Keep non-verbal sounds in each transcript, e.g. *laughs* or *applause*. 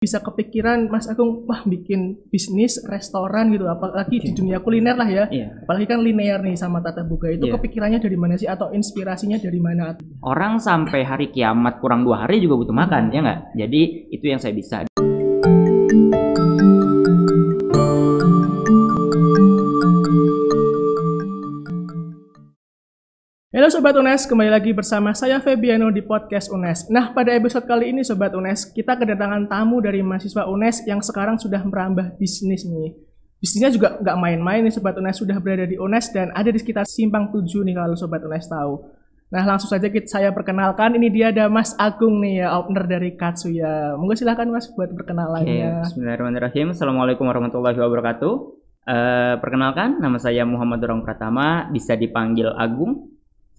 bisa kepikiran Mas Agung wah bikin bisnis restoran gitu apalagi di dunia kuliner lah ya Iya. apalagi kan linear nih sama tata boga itu Iya. kepikirannya dari mana sih atau inspirasinya dari mana Orang sampai hari kiamat kurang dua hari juga butuh makan, ya nggak? Jadi itu yang saya bisa. Halo Sobat UNES, kembali lagi bersama saya Febiano di podcast UNES. Nah, pada episode kali ini Sobat UNES, kita kedatangan tamu dari mahasiswa UNES yang sekarang sudah merambah bisnis nih. Bisnisnya juga nggak main-main nih Sobat UNES, sudah berada di UNES dan ada di sekitar Simpang 7 nih kalau Sobat UNES tahu. Nah, langsung saja kita, saya perkenalkan, ini dia ada Mas Agung nih ya, owner dari Katsuya. Monggo silahkan Mas buat perkenalannya. Bismillahirrahmanirrahim. Assalamualaikum warahmatullahi wabarakatuh. Eh, perkenalkan, nama saya Muhammad Dorong Pratama, bisa dipanggil Agung.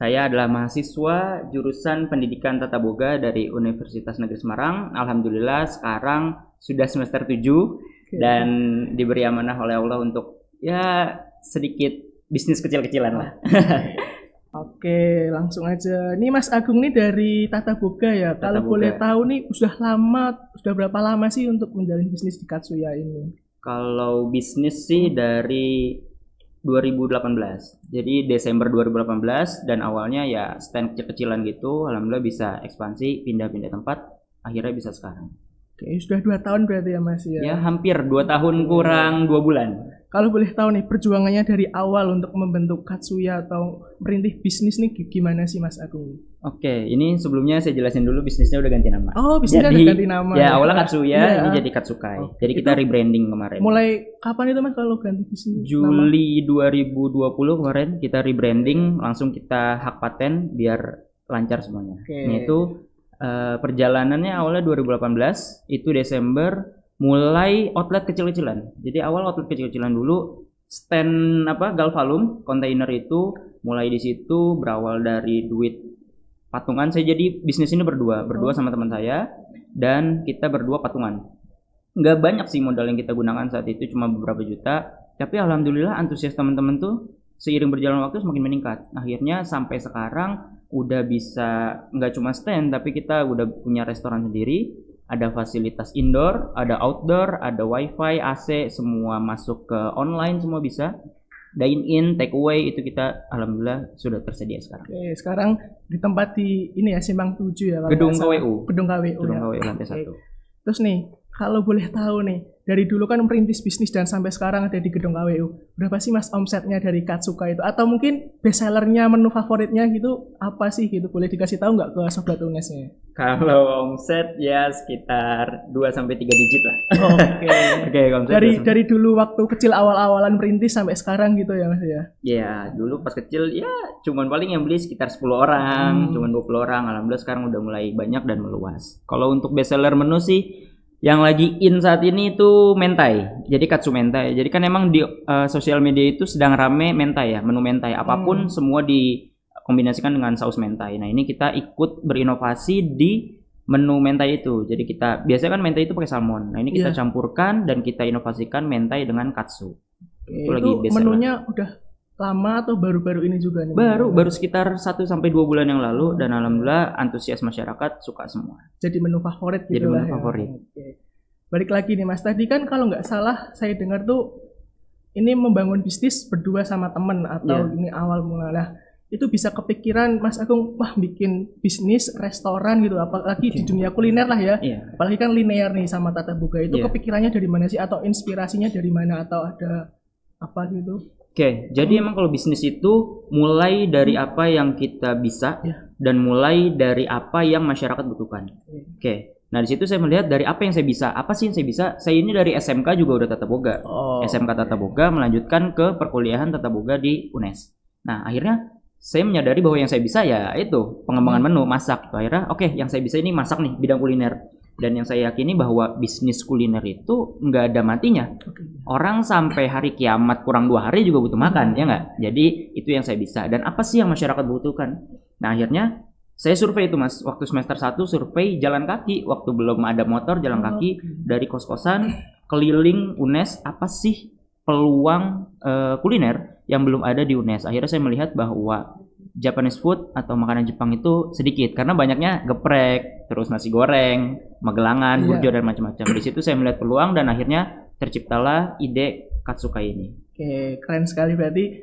Saya adalah mahasiswa jurusan Pendidikan Tata Boga dari Universitas Negeri Semarang. Alhamdulillah sekarang sudah semester 7 Oke. dan diberi amanah oleh Allah untuk ya sedikit bisnis kecil-kecilan lah. *laughs* Oke, langsung aja. Ini Mas Agung nih dari Tata Boga ya. Tata Kalau Boga. boleh tahu nih, sudah lama, sudah berapa lama sih untuk menjalin bisnis di Katsuya ini? Kalau bisnis sih dari 2018. Jadi Desember 2018 dan awalnya ya stand kecil-kecilan gitu. Alhamdulillah bisa ekspansi, pindah-pindah tempat. Akhirnya bisa sekarang. Oke, sudah dua tahun berarti ya Mas ya. Ya hampir dua tahun kurang dua bulan. Kalau boleh tahu nih, perjuangannya dari awal untuk membentuk Katsuya atau merintih bisnis nih gi- gimana sih Mas Agung? Oke, ini sebelumnya saya jelasin dulu bisnisnya udah ganti nama. Oh, bisnisnya Jadi, udah ganti nama. Ya awalnya Katsuya, Iya. ini jadi Katsukai. Oke, Jadi kita rebranding kemarin. Mulai kapan itu Mas kalau ganti bisnis? nama? Juli 2020 kemarin kita rebranding, langsung kita hak paten biar lancar semuanya. Oke. Ini itu eh, perjalanannya awalnya 2018, itu Desember mulai outlet kecil-kecilan. Jadi awal outlet kecil-kecilan dulu stand apa Galvalum kontainer itu mulai di situ berawal dari duit patungan. Saya jadi bisnis ini berdua, berdua Oh. sama teman saya dan kita berdua patungan. Nggak banyak sih modal yang kita gunakan saat itu cuma beberapa juta, tapi alhamdulillah antusias teman-teman tuh seiring berjalan waktu semakin meningkat. Akhirnya sampai sekarang udah bisa nggak cuma stand tapi kita udah punya restoran sendiri, ada fasilitas indoor, ada outdoor, ada wifi, AC, semua masuk ke online semua bisa. Dine in, take away itu kita alhamdulillah sudah tersedia sekarang. Oke, sekarang di tempat di ini ya Simpang 7 ya Gedung. KWU. Gedung KWU Gedung ya. KWU lantai satu. Terus nih, kalau boleh tahu nih, dari dulu kan merintis bisnis dan sampai sekarang ada di gedung KWU. Berapa sih mas omsetnya dari Katsuka itu? Atau mungkin best sellernya, menu favoritnya gitu, apa sih gitu? Boleh dikasih tahu nggak ke Sobat Unesnya? Kalau omset ya sekitar 2 sampai 3 digit lah. Oke. *laughs* Oke, omset dari 2 sampai- dari dulu waktu kecil awal-awalan merintis sampai sekarang gitu ya mas ya? Ya, dulu pas kecil ya cuman paling yang beli sekitar 10 orang, Hmm. cuman 20 orang. Alhamdulillah sekarang udah mulai banyak dan meluas. Kalau untuk best seller menu sih yang lagi in saat ini itu mentai. Jadi katsu mentai. Jadi kan emang di eh, sosial media itu sedang rame mentai ya, menu mentai. Apa pun Hmm. semua dikombinasikan dengan saus mentai. Nah, ini kita ikut berinovasi di menu mentai itu. Jadi kita biasanya kan mentai itu pakai salmon. Nah, ini kita Iya. campurkan dan kita inovasikan mentai dengan katsu. Oke, Itu itu, lagi menunya udah lama atau baru-baru ini juga nih? Baru baru sekitar 1 sampai 2 bulan yang lalu dan alhamdulillah antusias masyarakat suka semua. jadi menu favorit Jadi gitu menu lah ya. favorit. Oke. Balik lagi nih Mas, tadi kan kalau nggak salah saya dengar tuh ini membangun bisnis berdua sama temen atau Iya. ini awal mula. Nah, itu bisa kepikiran Mas Agung wah bikin bisnis restoran gitu apalagi di dunia kuliner lah ya. Iya. Apalagi kan linear nih sama Tata Boga itu Iya. kepikirannya dari mana sih atau inspirasinya dari mana atau ada apa gitu? Oke, jadi emang kalau bisnis itu mulai dari apa yang kita bisa Iya. dan mulai dari apa yang masyarakat butuhkan. Oke. Nah, di situ saya melihat dari apa yang saya bisa. Apa sih yang saya bisa? Saya ini dari SMK juga udah tata boga. Oh. SMK Tata Boga melanjutkan ke perkuliahan Tata Boga di UNES. Nah, akhirnya saya menyadari bahwa yang saya bisa ya itu pengembangan menu, masak. Akhirnya oke, yang saya bisa ini masak nih bidang kuliner. Dan yang saya yakini bahwa bisnis kuliner itu nggak ada matinya. Oke. Orang sampai hari kiamat kurang dua hari juga butuh makan, ya nggak? Jadi itu yang saya bisa. Dan apa sih yang masyarakat butuhkan? Nah akhirnya saya survei itu mas, waktu semester 1 survei jalan kaki, waktu belum ada motor jalan kaki dari kos-kosan keliling UNES apa sih peluang eh, kuliner yang belum ada di UNES. Akhirnya saya melihat bahwa Japanese food atau makanan Jepang itu sedikit karena banyaknya geprek, terus nasi goreng, magelangan, Iya. burjo dan macam-macam. Di situ saya melihat peluang dan akhirnya terciptalah ide Katsukai ini. Oke, keren sekali berarti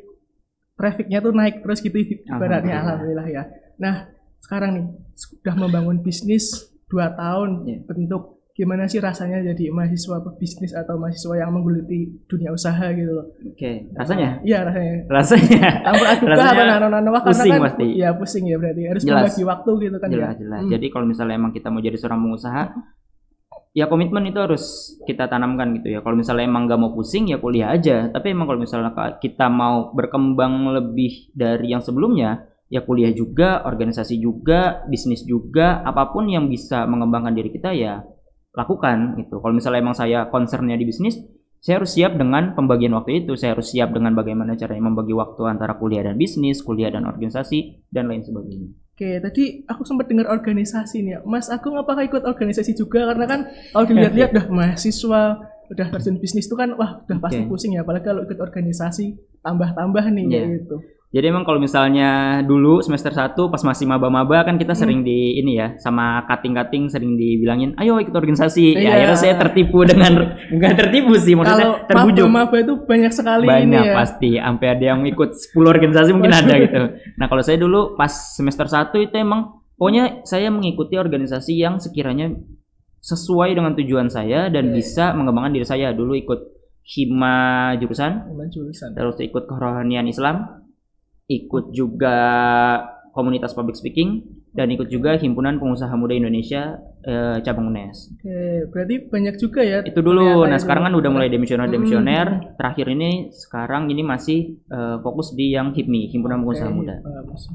trafficnya tuh naik terus gitu ibaratnya Alhamdulillah. alhamdulillah ya. Nah, sekarang nih sudah membangun bisnis 2 tahun Iya. bentuk gimana sih rasanya jadi mahasiswa pebisnis atau mahasiswa yang menggeluti dunia usaha gitu loh. Oke, rasanya? Iya rasanya. Rasanya Campur aduk atau nano-nano karena pusing kan pasti. ya pusing ya berarti harus Jelas. membagi waktu gitu kan jelas ya. jelas. Hmm. Jadi kalau misalnya emang kita mau jadi seorang pengusaha, ya komitmen itu harus kita tanamkan gitu ya. Kalau misalnya emang nggak mau pusing ya kuliah aja. Tapi emang kalau misalnya kita mau berkembang lebih dari yang sebelumnya, ya kuliah juga, organisasi juga, bisnis juga, apa pun yang bisa mengembangkan diri kita ya lakukan gitu. Kalau misalnya emang saya concernnya di bisnis, saya harus siap dengan pembagian waktu itu. Saya harus siap dengan bagaimana caranya membagi waktu antara kuliah dan bisnis, kuliah dan organisasi, dan lain sebagainya. Oke, tadi aku sempat dengar organisasi nih ya. Mas Agung apakah ikut organisasi juga? Karena kan kalau dilihat-lihat udah mahasiswa, udah terjun bisnis itu kan wah udah pasti Oke. pusing ya. Apalagi kalau ikut organisasi tambah-tambah nih kayak gitu. Jadi emang kalau misalnya dulu semester 1 pas masih maba-maba kan Hmm. kita sering di ini ya sama cutting-cutting sering dibilangin ayo ikut organisasi. Iya. Ya akhirnya saya tertipu dengan *laughs* bukan tertipu sih Kalau maksudnya terbujuk. maba-maba itu banyak sekali ini Banyak ya. pasti sampai ada yang ikut 10 organisasi mungkin ada gitu. Nah, kalau saya dulu pas semester 1 itu emang pokoknya saya mengikuti organisasi yang sekiranya sesuai dengan tujuan saya dan Oke. bisa mengembangkan diri saya. Dulu ikut hima jurusan Emang jurusan. terus ikut kerohanian Islam, ikut juga komunitas public speaking, dan ikut juga himpunan pengusaha muda Indonesia eh, cabang UNES. Oke, berarti banyak juga ya. Itu dulu. Nah sekarang kan udah mulai demisioner demisioner. Mm-mm. Terakhir ini sekarang ini masih eh, fokus di yang HIPMI, himpunan pengusaha Oke, muda. bagus.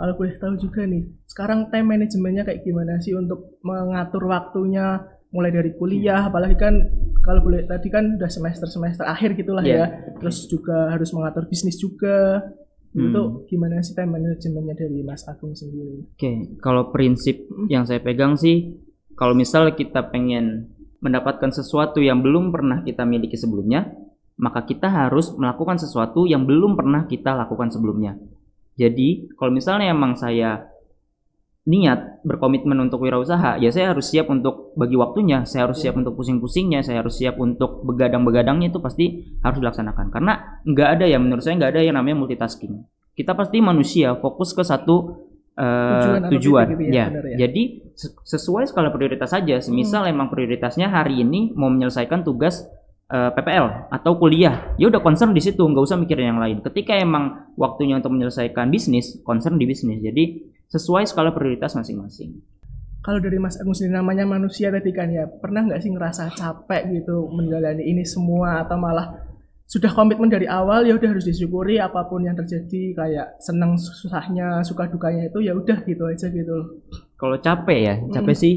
Kalau boleh tahu juga nih, sekarang time manajemennya kayak gimana sih untuk mengatur waktunya mulai dari kuliah, apalagi kan kalau boleh tadi kan udah semester-semester akhir gitulah Iya. ya. Terus juga harus mengatur bisnis juga. Hmm. Itu gimana sih time manajemennya dari Mas Agung sendiri? Oke, kalau prinsip Mm. yang saya pegang sih, kalau misal kita pengen mendapatkan sesuatu yang belum pernah kita miliki sebelumnya, maka kita harus melakukan sesuatu yang belum pernah kita lakukan sebelumnya. Jadi, kalau misalnya emang saya niat berkomitmen untuk wirausaha, ya saya harus siap untuk bagi waktunya, saya harus siap untuk pusing-pusingnya, saya harus siap untuk begadang-begadangnya itu pasti harus dilaksanakan. Karena nggak ada ya, menurut saya nggak ada yang namanya multitasking. Kita pasti manusia fokus ke satu eh, Tujuan tujuan. gitu ya, ya. benar ya. Jadi se- sesuai skala prioritas saja. Semisal emang prioritasnya hari ini mau menyelesaikan tugas eh, PPL atau kuliah, ya udah concern di situ, nggak usah mikirin yang lain. Ketika emang waktunya untuk menyelesaikan bisnis, concern di bisnis. Jadi sesuai skala prioritas masing-masing. Kalau dari Mas Agung sendiri namanya manusia tadi kan ya, pernah nggak sih ngerasa capek gitu menjalani ini semua atau malah sudah komitmen dari awal ya udah harus disyukuri apa pun yang terjadi kayak senang susahnya suka dukanya itu ya udah gitu aja gitu loh. Kalau capek ya, capek sih.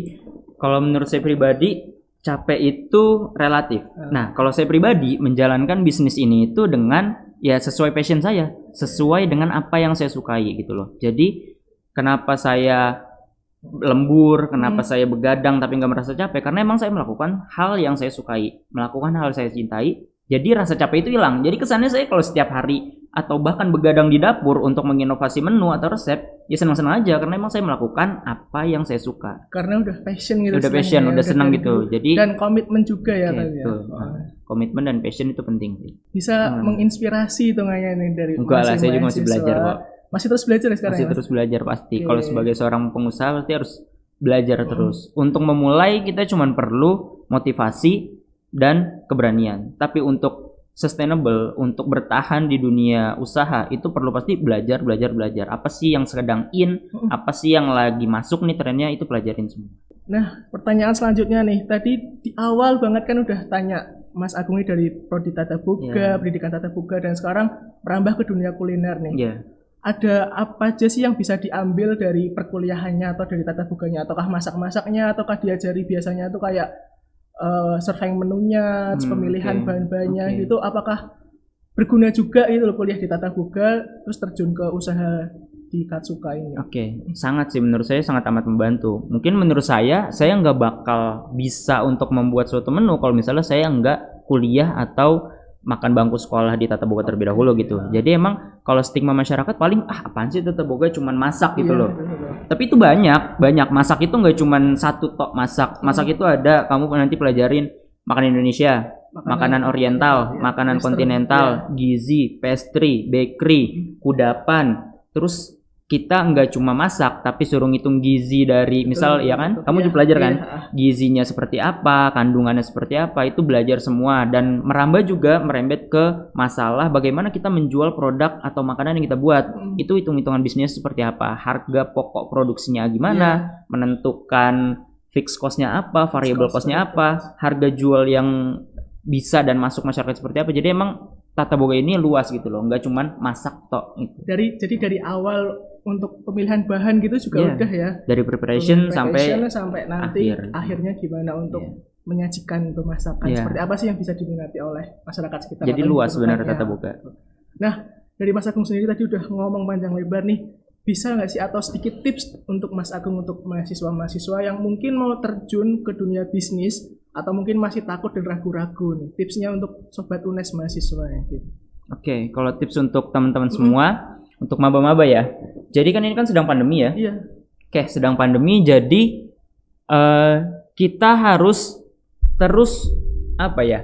Kalau menurut saya pribadi, capek itu relatif. Nah, kalau saya pribadi menjalankan bisnis ini itu dengan ya sesuai passion saya, sesuai dengan apa yang saya sukai gitu loh. Jadi kenapa saya lembur, kenapa saya begadang tapi nggak merasa capek? Karena emang saya melakukan hal yang saya sukai, melakukan hal yang saya cintai. Jadi rasa capek itu hilang. Jadi kesannya saya kalau setiap hari atau bahkan begadang di dapur untuk menginovasi menu atau resep, ya senang-senang aja karena emang saya melakukan apa yang saya suka. Karena udah passion gitu. Udah passion, ya, udah senang gitu. Jadi Dan komitmen juga ya ya. betul. Oh. Nah, komitmen dan passion itu penting sih. Bisa Hmm. menginspirasi hitungannya nih dari Enggak lah, saya juga masih belajar kok. Masih terus belajar ya sekarang Masih ya, terus belajar pasti. Oke. Kalau sebagai seorang pengusaha pasti harus belajar Hmm. terus. Untuk memulai kita cuma perlu motivasi dan keberanian. Tapi untuk sustainable, untuk bertahan di dunia usaha itu perlu pasti belajar, belajar, belajar. Apa sih yang sedang in, Hmm. apa sih yang lagi masuk nih trennya itu pelajarin semua. Nah, pertanyaan selanjutnya nih. Tadi di awal banget kan udah tanya Mas Agung ini dari prodi tata Iya. boga, pendidikan tata boga dan sekarang merambah ke dunia kuliner nih. Ya. Ada apa aja sih yang bisa diambil dari perkuliahannya atau dari tata boganya? Ataukah masak-masaknya ataukah diajari biasanya tuh kayak eh, surveying menunya, terus Hmm, pemilihan oke. bahan-bahannya Oke. gitu. Apakah berguna juga itu loh kuliah di tata boga terus terjun ke usaha di Katsuka ini? Oke, sangat sih menurut saya sangat amat membantu. Mungkin menurut saya saya nggak bakal bisa untuk membuat suatu menu kalau misalnya saya nggak kuliah atau makan bangku sekolah di tata boga terlebih dahulu gitu. Jadi emang kalau stigma masyarakat paling ah apaan sih tata boga cuman masak gitu Iya, loh. betul, betul. Tapi itu banyak, banyak masak itu nggak cuman satu tok masak. Masak itu ada kamu nanti pelajarin makanan Indonesia, makanan oriental, iya, makanan western, kontinental, gizi, pastry, bakery, kudapan. Terus kita nggak cuma masak tapi suruh ngitung gizi dari misal Betul, ya kan? betul. kamu Iya, juga belajar kan? iya, gizinya seperti apa kandungannya seperti apa itu belajar semua. Dan merambah juga merembet ke masalah bagaimana kita menjual produk atau makanan yang kita buat. Hmm. itu hitung-hitungan bisnis seperti apa? Harga pokok produksinya gimana? Iya. menentukan fixed cost-nya apa variable cost, cost-nya apa harga jual yang bisa dan masuk masyarakat seperti apa. Jadi emang tata boga ini luas gitu loh nggak cuman masak tok gitu. Dari jadi dari awal untuk pemilihan bahan gitu juga Iya. udah ya. dari preparation Preparation sampai sampai nanti akhir. akhirnya gimana untuk Iya. menyajikan itu masakan Iya. seperti apa sih yang bisa diminati oleh masyarakat sekitar jadi luas sebenarnya ya. tata boga Nah, dari Mas Agung sendiri tadi udah ngomong panjang lebar nih. Bisa nggak sih atau sedikit tips untuk Mas Agung untuk mahasiswa-mahasiswa yang mungkin mau terjun ke dunia bisnis atau mungkin masih takut dan ragu-ragu nih. Tipsnya untuk sobat UNES mahasiswa ya gitu. Oke, kalau tips untuk teman-teman Mm-mm. semua, untuk maba-maba ya. Jadi kan ini kan sedang pandemi ya. Iya. Oke, sedang pandemi, jadi eh kita harus terus apa ya?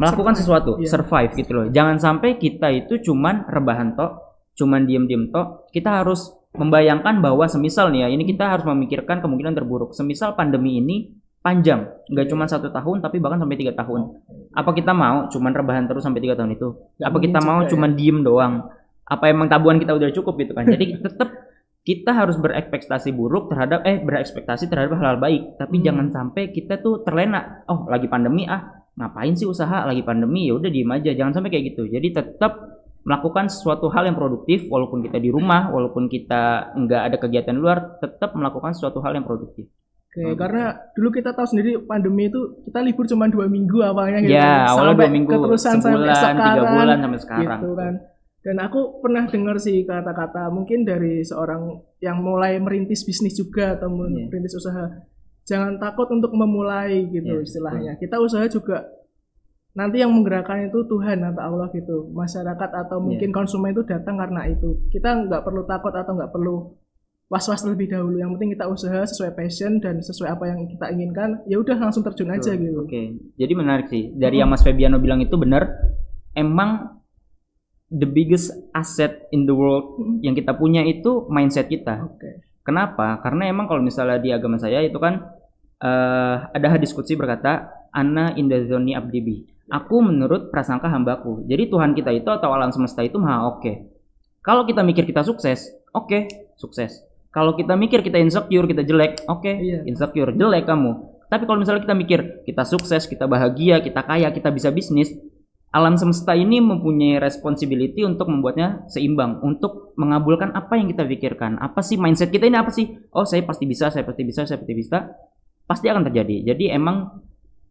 Melakukan Survive, sesuatu, iya. survive gitu loh. Jangan sampai kita itu cuman rebahan tok, cuman diem-diem tok. Kita harus membayangkan bahwa semisal nih ya, ini kita harus memikirkan kemungkinan terburuk. Semisal pandemi ini panjang, nggak cuma satu tahun, tapi bahkan sampai tiga tahun. Apa kita mau cuman rebahan terus sampai tiga tahun itu? Apa kita mau juga ya. cuman diem doang apa emang tabungan kita udah cukup gitu kan. Jadi tetap kita harus berekspektasi buruk terhadap eh berekspektasi terhadap hal-hal baik. Tapi Hmm. jangan sampai kita tuh terlena oh lagi pandemi ah ngapain sih usaha? Lagi pandemi ya udah diem aja. Jangan sampai kayak gitu. Jadi tetap melakukan sesuatu hal yang produktif walaupun kita di rumah walaupun kita nggak ada kegiatan luar tetap melakukan sesuatu hal yang produktif. Oke, Oh, karena dulu kita tahu sendiri pandemi itu kita libur cuma dua minggu awalnya gitu. ya awalnya dua minggu keterusan sampai sebulan tiga bulan sampai sekarang. gitu kan. Dan aku pernah dengar sih kata-kata mungkin dari seorang yang mulai merintis bisnis juga atau Iya. merintis usaha. Jangan takut untuk memulai gitu Iya, istilahnya. Kita usaha juga nanti yang menggerakkan itu Tuhan atau Allah gitu. Masyarakat atau Iya. mungkin konsumen itu datang karena itu. Kita nggak perlu takut atau nggak perlu was-was terlebih dahulu. Yang penting kita usaha sesuai passion dan sesuai apa yang kita inginkan. Ya udah langsung terjun aja Betul. gitu. Oke, jadi menarik sih. Dari Mm-mm. yang Mas Febiano bilang itu benar. Emang the biggest asset in the world Mm-mm. yang kita punya itu mindset kita. Oke. Kenapa? Karena emang kalau misalnya di agama saya itu kan eh, ada hadis qudsi berkata, "Ana indazoni abdibi." Aku menurut prasangka hambaku. Jadi Tuhan kita itu atau alam semesta itu maha oke. Kalau kita mikir kita sukses, oke, sukses. Kalau kita mikir kita insecure, kita jelek, oke, Iya. insecure, jelek kamu. Tapi kalau misalnya kita mikir kita sukses, kita bahagia, kita kaya, kita bisa bisnis, alam semesta ini mempunyai responsibility untuk membuatnya seimbang, untuk mengabulkan apa yang kita pikirkan. Apa sih mindset kita ini apa sih? Oh, saya pasti bisa, saya pasti bisa, saya pasti bisa. Pasti akan terjadi. Jadi emang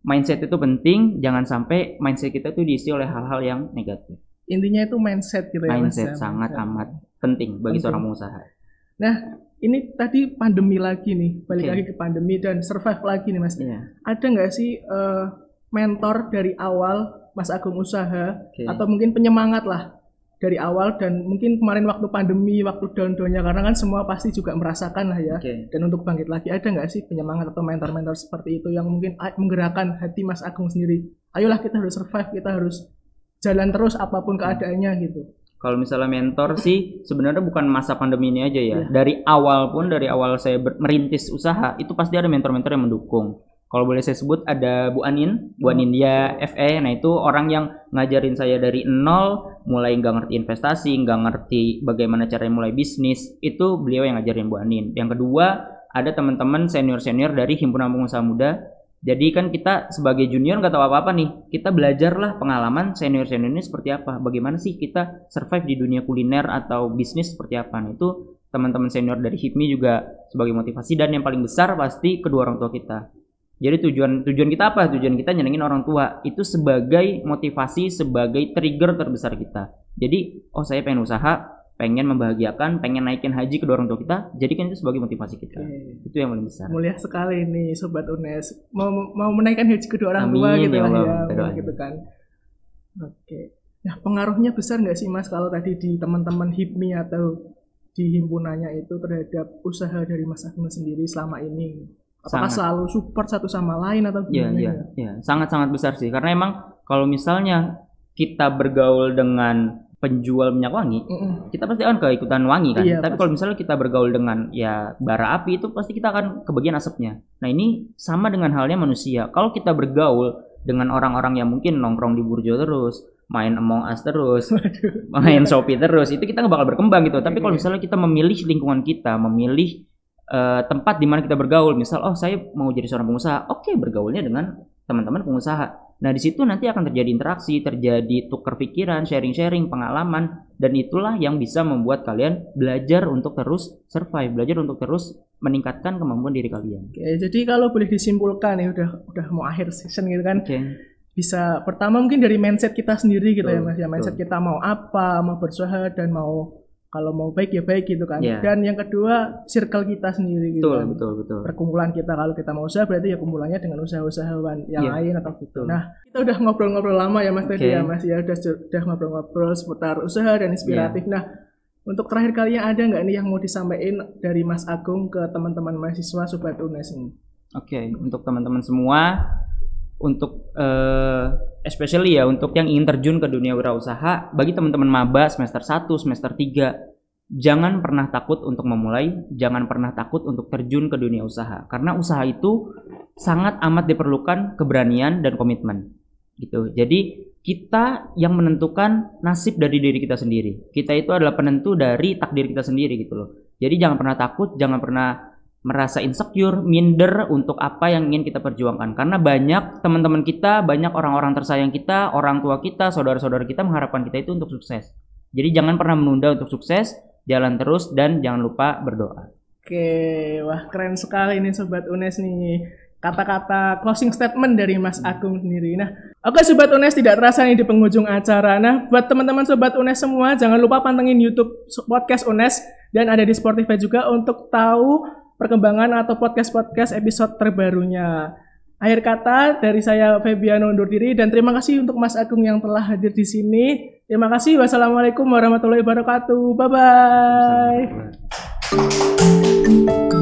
mindset itu penting, jangan sampai mindset kita itu diisi oleh hal-hal yang negatif. Intinya itu mindset gitu ya. Mindset ya, sangat mindset. amat penting bagi Penting. seorang pengusaha. ini tadi pandemi lagi nih, balik Oke. lagi ke pandemi dan survive lagi nih mas. Iya. Ada nggak sih eh, mentor dari awal Mas Agung usaha Oke. atau mungkin penyemangat lah dari awal dan mungkin kemarin waktu pandemi, waktu down-downnya karena kan semua pasti juga merasakan lah ya. Oke. Dan untuk bangkit lagi ada nggak sih penyemangat atau mentor-mentor seperti itu yang mungkin a- menggerakkan hati Mas Agung sendiri? Ayolah kita harus survive, kita harus jalan terus apa pun keadaannya gitu. Kalau misalnya mentor sih sebenarnya bukan masa pandemi ini aja ya. Iya. Dari awal pun dari awal saya merintis usaha itu pasti ada mentor-mentor yang mendukung. Kalau boleh saya sebut ada Bu Anin, Bu Oh. Anin dia FE. Nah itu orang yang ngajarin saya dari nol, mulai nggak ngerti investasi, nggak ngerti bagaimana cara mulai bisnis. Itu beliau yang ngajarin Bu Anin. Yang kedua ada teman-teman senior-senior dari himpunan pengusaha muda. Jadi kan kita sebagai junior nggak tahu apa-apa nih. Kita belajarlah pengalaman senior-senior ini seperti apa. Bagaimana sih kita survive di dunia kuliner atau bisnis seperti apa. Nah, itu teman-teman senior dari HIPMI juga sebagai motivasi dan yang paling besar pasti kedua orang tua kita. Jadi tujuan tujuan kita apa? Tujuan kita nyenengin orang tua. Itu sebagai motivasi, sebagai trigger terbesar kita. Jadi, oh saya pengen usaha, pengen membahagiakan, pengen naikin haji kedua orang tua kita, jadikan itu sebagai motivasi kita. Oke. Itu yang paling besar. Mulia sekali nih Sobat UNES. Mau mau menaikkan haji kedua orang tua Amin, gitu ya lah Allah, ya. kita doain. gitu kan. Oke. Nah, pengaruhnya besar nggak sih Mas kalau tadi di teman-teman HIPMI atau di himpunannya itu terhadap usaha dari Mas Agung sendiri selama ini? Apakah Sangat. selalu support satu sama lain atau Iya, gimana? iya, ya? iya, sangat-sangat besar sih. Karena emang kalau misalnya kita bergaul dengan penjual minyak wangi, Mm-mm. kita pasti akan keikutan wangi kan. Iya, Tapi kalau misalnya kita bergaul dengan ya bara api itu pasti kita akan kebagian asapnya. Nah ini sama dengan halnya manusia. Kalau kita bergaul dengan orang-orang yang mungkin nongkrong di burjo terus, main Among Us terus, *laughs* main Shopee terus, itu kita nggak bakal berkembang gitu. Tapi kalau Iya. misalnya kita memilih lingkungan kita, memilih eh, tempat di mana kita bergaul, misal oh saya mau jadi seorang pengusaha, oke bergaulnya dengan teman-teman pengusaha. Nah di situ nanti akan terjadi interaksi, terjadi tukar pikiran, sharing-sharing, pengalaman, dan itulah yang bisa membuat kalian belajar untuk terus survive, belajar untuk terus meningkatkan kemampuan diri kalian. Oke, jadi kalau boleh disimpulkan ya udah udah mau akhir season gitu kan. Oke. Bisa pertama mungkin dari mindset kita sendiri gitu ya Betul, Mas ya. Mindset betul. kita mau apa, mau berusaha dan mau kalau mau baik ya baik gitu kan. Iya. Dan yang kedua circle kita sendiri gitu. Betul, kan. betul, betul. Perkumpulan kita kalau kita mau usaha berarti ya kumpulannya dengan usaha-usahawan yang Iya, lain atau gitu. Nah, kita udah ngobrol-ngobrol lama ya Mas tadi Oke. ya Mas ya udah udah ngobrol-ngobrol seputar usaha dan inspiratif. Iya. Nah, untuk terakhir kalinya ada nggak nih yang mau disampaikan dari Mas Agung ke teman-teman mahasiswa Sobat UNES ini? Oke, untuk teman-teman semua, untuk eh, especially ya untuk yang ingin terjun ke dunia wirausaha, bagi teman-teman maba semester 1, semester 3, jangan pernah takut untuk memulai, jangan pernah takut untuk terjun ke dunia usaha. Karena usaha itu sangat amat diperlukan keberanian dan komitmen. Gitu. Jadi kita yang menentukan nasib dari diri kita sendiri. Kita itu adalah penentu dari takdir kita sendiri gitu loh. Jadi jangan pernah takut, jangan pernah merasa insecure, minder untuk apa yang ingin kita perjuangkan. Karena banyak teman-teman kita, banyak orang-orang tersayang kita, orang tua kita, saudara-saudara kita mengharapkan kita itu untuk sukses. Jadi jangan pernah menunda untuk sukses, jalan terus dan jangan lupa berdoa. Oke, wah keren sekali nih Sobat UNES nih. Kata-kata closing statement dari Mas Agung sendiri. Nah, oke Sobat UNES tidak terasa nih di penghujung acara. Nah, buat teman-teman Sobat UNES semua, jangan lupa pantengin YouTube Podcast UNES dan ada di Spotify juga untuk tahu perkembangan atau podcast-podcast episode terbarunya. Akhir kata dari saya Febiano undur diri dan terima kasih untuk Mas Agung yang telah hadir di sini. Terima kasih. Wassalamualaikum warahmatullahi wabarakatuh. Bye bye.